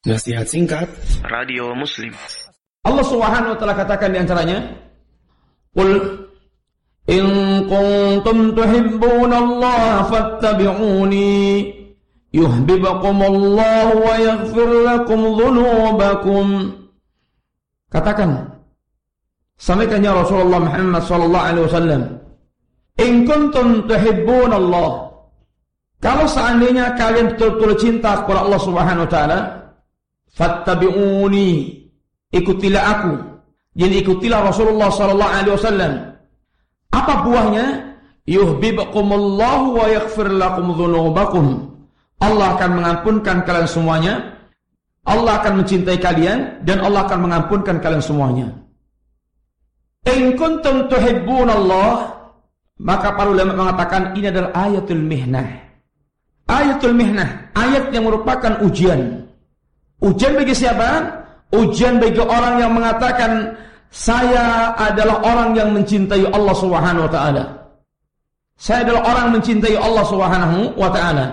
Nasihat singkat. Radio Muslim. Allah Subhanahu wa taala katakan di antaranya Qul in kuntum tuhibbuna Allah fattabi'uni yuhibbukum Allah wa yaghfir lakum dhunubakum. Katakan Sampaikan ya Rasulullah Muhammad sallallahu alaihi wasallam In kuntum tuhibbuna Allah Kalau seandainya kalian betul-betul cinta kepada Allah Subhanahu wa taala fattabi'uni. Ikutilah aku. Jadi ikutilah Rasulullah sallallahu alaihi wasallam. Apa buahnya? Yuhibbukumullahu wa yaghfir lakum dzunubakum Allah akan mengampunkan kalian semuanya. Allah akan mencintai kalian dan Allah akan mengampunkan kalian semuanya. In kuntum tuhibbunallah maka para ulama mengatakan ini adalah ayatul mihnah. Ayatul mihnah ayat yang merupakan ujian Ujian bagi siapa? Ujian bagi orang yang mengatakan saya adalah orang yang mencintai Allah Subhanahu wa taala. Saya adalah orang mencintai Allah Subhanahu wa taala.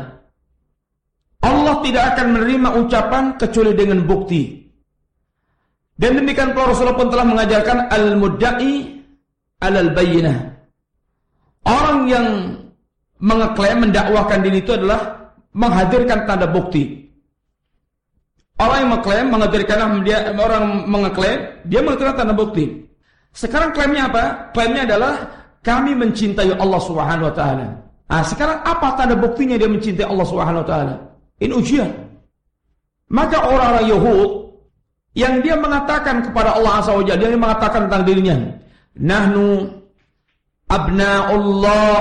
Allah tidak akan menerima ucapan kecuali dengan bukti. Dan demikian pula Rasulullah pun telah mengajarkan al-mudda'i alal bayyinah. Orang yang mengeklaim mendakwahkan diri itu adalah menghadirkan tanda bukti. Orang yang mengklaim mengajarkan dia orang mengeklaim dia mengatakan tanda bukti. Sekarang klaimnya apa? Klaimnya adalah kami mencintai Allah Subhanahu wa taala. Ah, sekarang apa tanda buktinya dia mencintai Allah Subhanahu wa taala? Ini ujian. Maka orang-orang Yahud yang dia mengatakan kepada Allah Azza wa Jalla, dia mengatakan tentang dirinya, "Nahnu abnaullah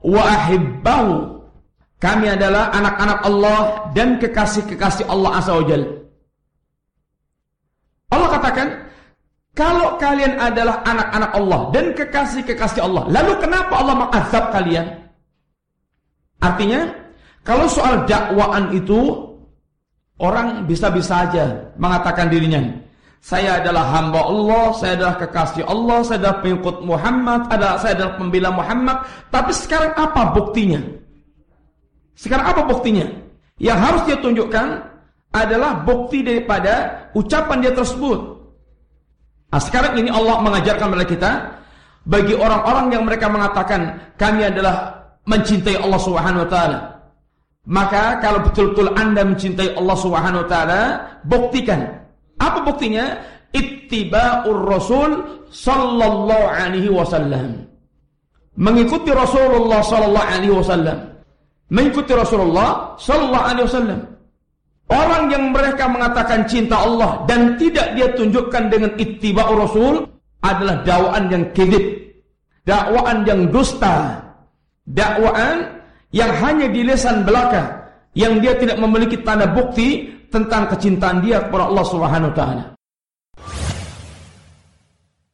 wa ahibbahu." Kami adalah anak-anak Allah dan kekasih-kekasih Allah Azza wa. Allah katakan, kalau kalian adalah anak-anak Allah dan kekasih-kekasih Allah, lalu kenapa Allah mengazab kalian? Artinya, kalau soal dakwaan itu orang bisa-bisa saja mengatakan dirinya, saya adalah hamba Allah, saya adalah kekasih Allah, saya adalah pengikut Muhammad, ada saya adalah pembela Muhammad. Tapi sekarang apa buktinya? Sekarang apa buktinya? Yang harus dia tunjukkan adalah bukti daripada ucapan dia tersebut. Nah, sekarang ini Allah mengajarkan kepada kita bagi orang-orang yang mereka mengatakan kami adalah mencintai Allah Subhanahu wa taala. Maka kalau betul-betul Anda mencintai Allah Subhanahu wa taala, buktikan. Apa buktinya? Ittiba'ur Rasul sallallahu alaihi wasallam. Mengikuti Rasulullah sallallahu alaihi wasallam. Mengikuti Rasulullah sallallahu alaihi wasallam. Orang yang mereka mengatakan cinta Allah dan tidak dia tunjukkan dengan ittiba Rasul adalah dakwaan yang kedip, dakwaan yang dusta, dakwaan yang hanya di lesan belaka, yang dia tidak memiliki tanda bukti tentang kecintaan dia kepada Allah Subhanahu wa taala.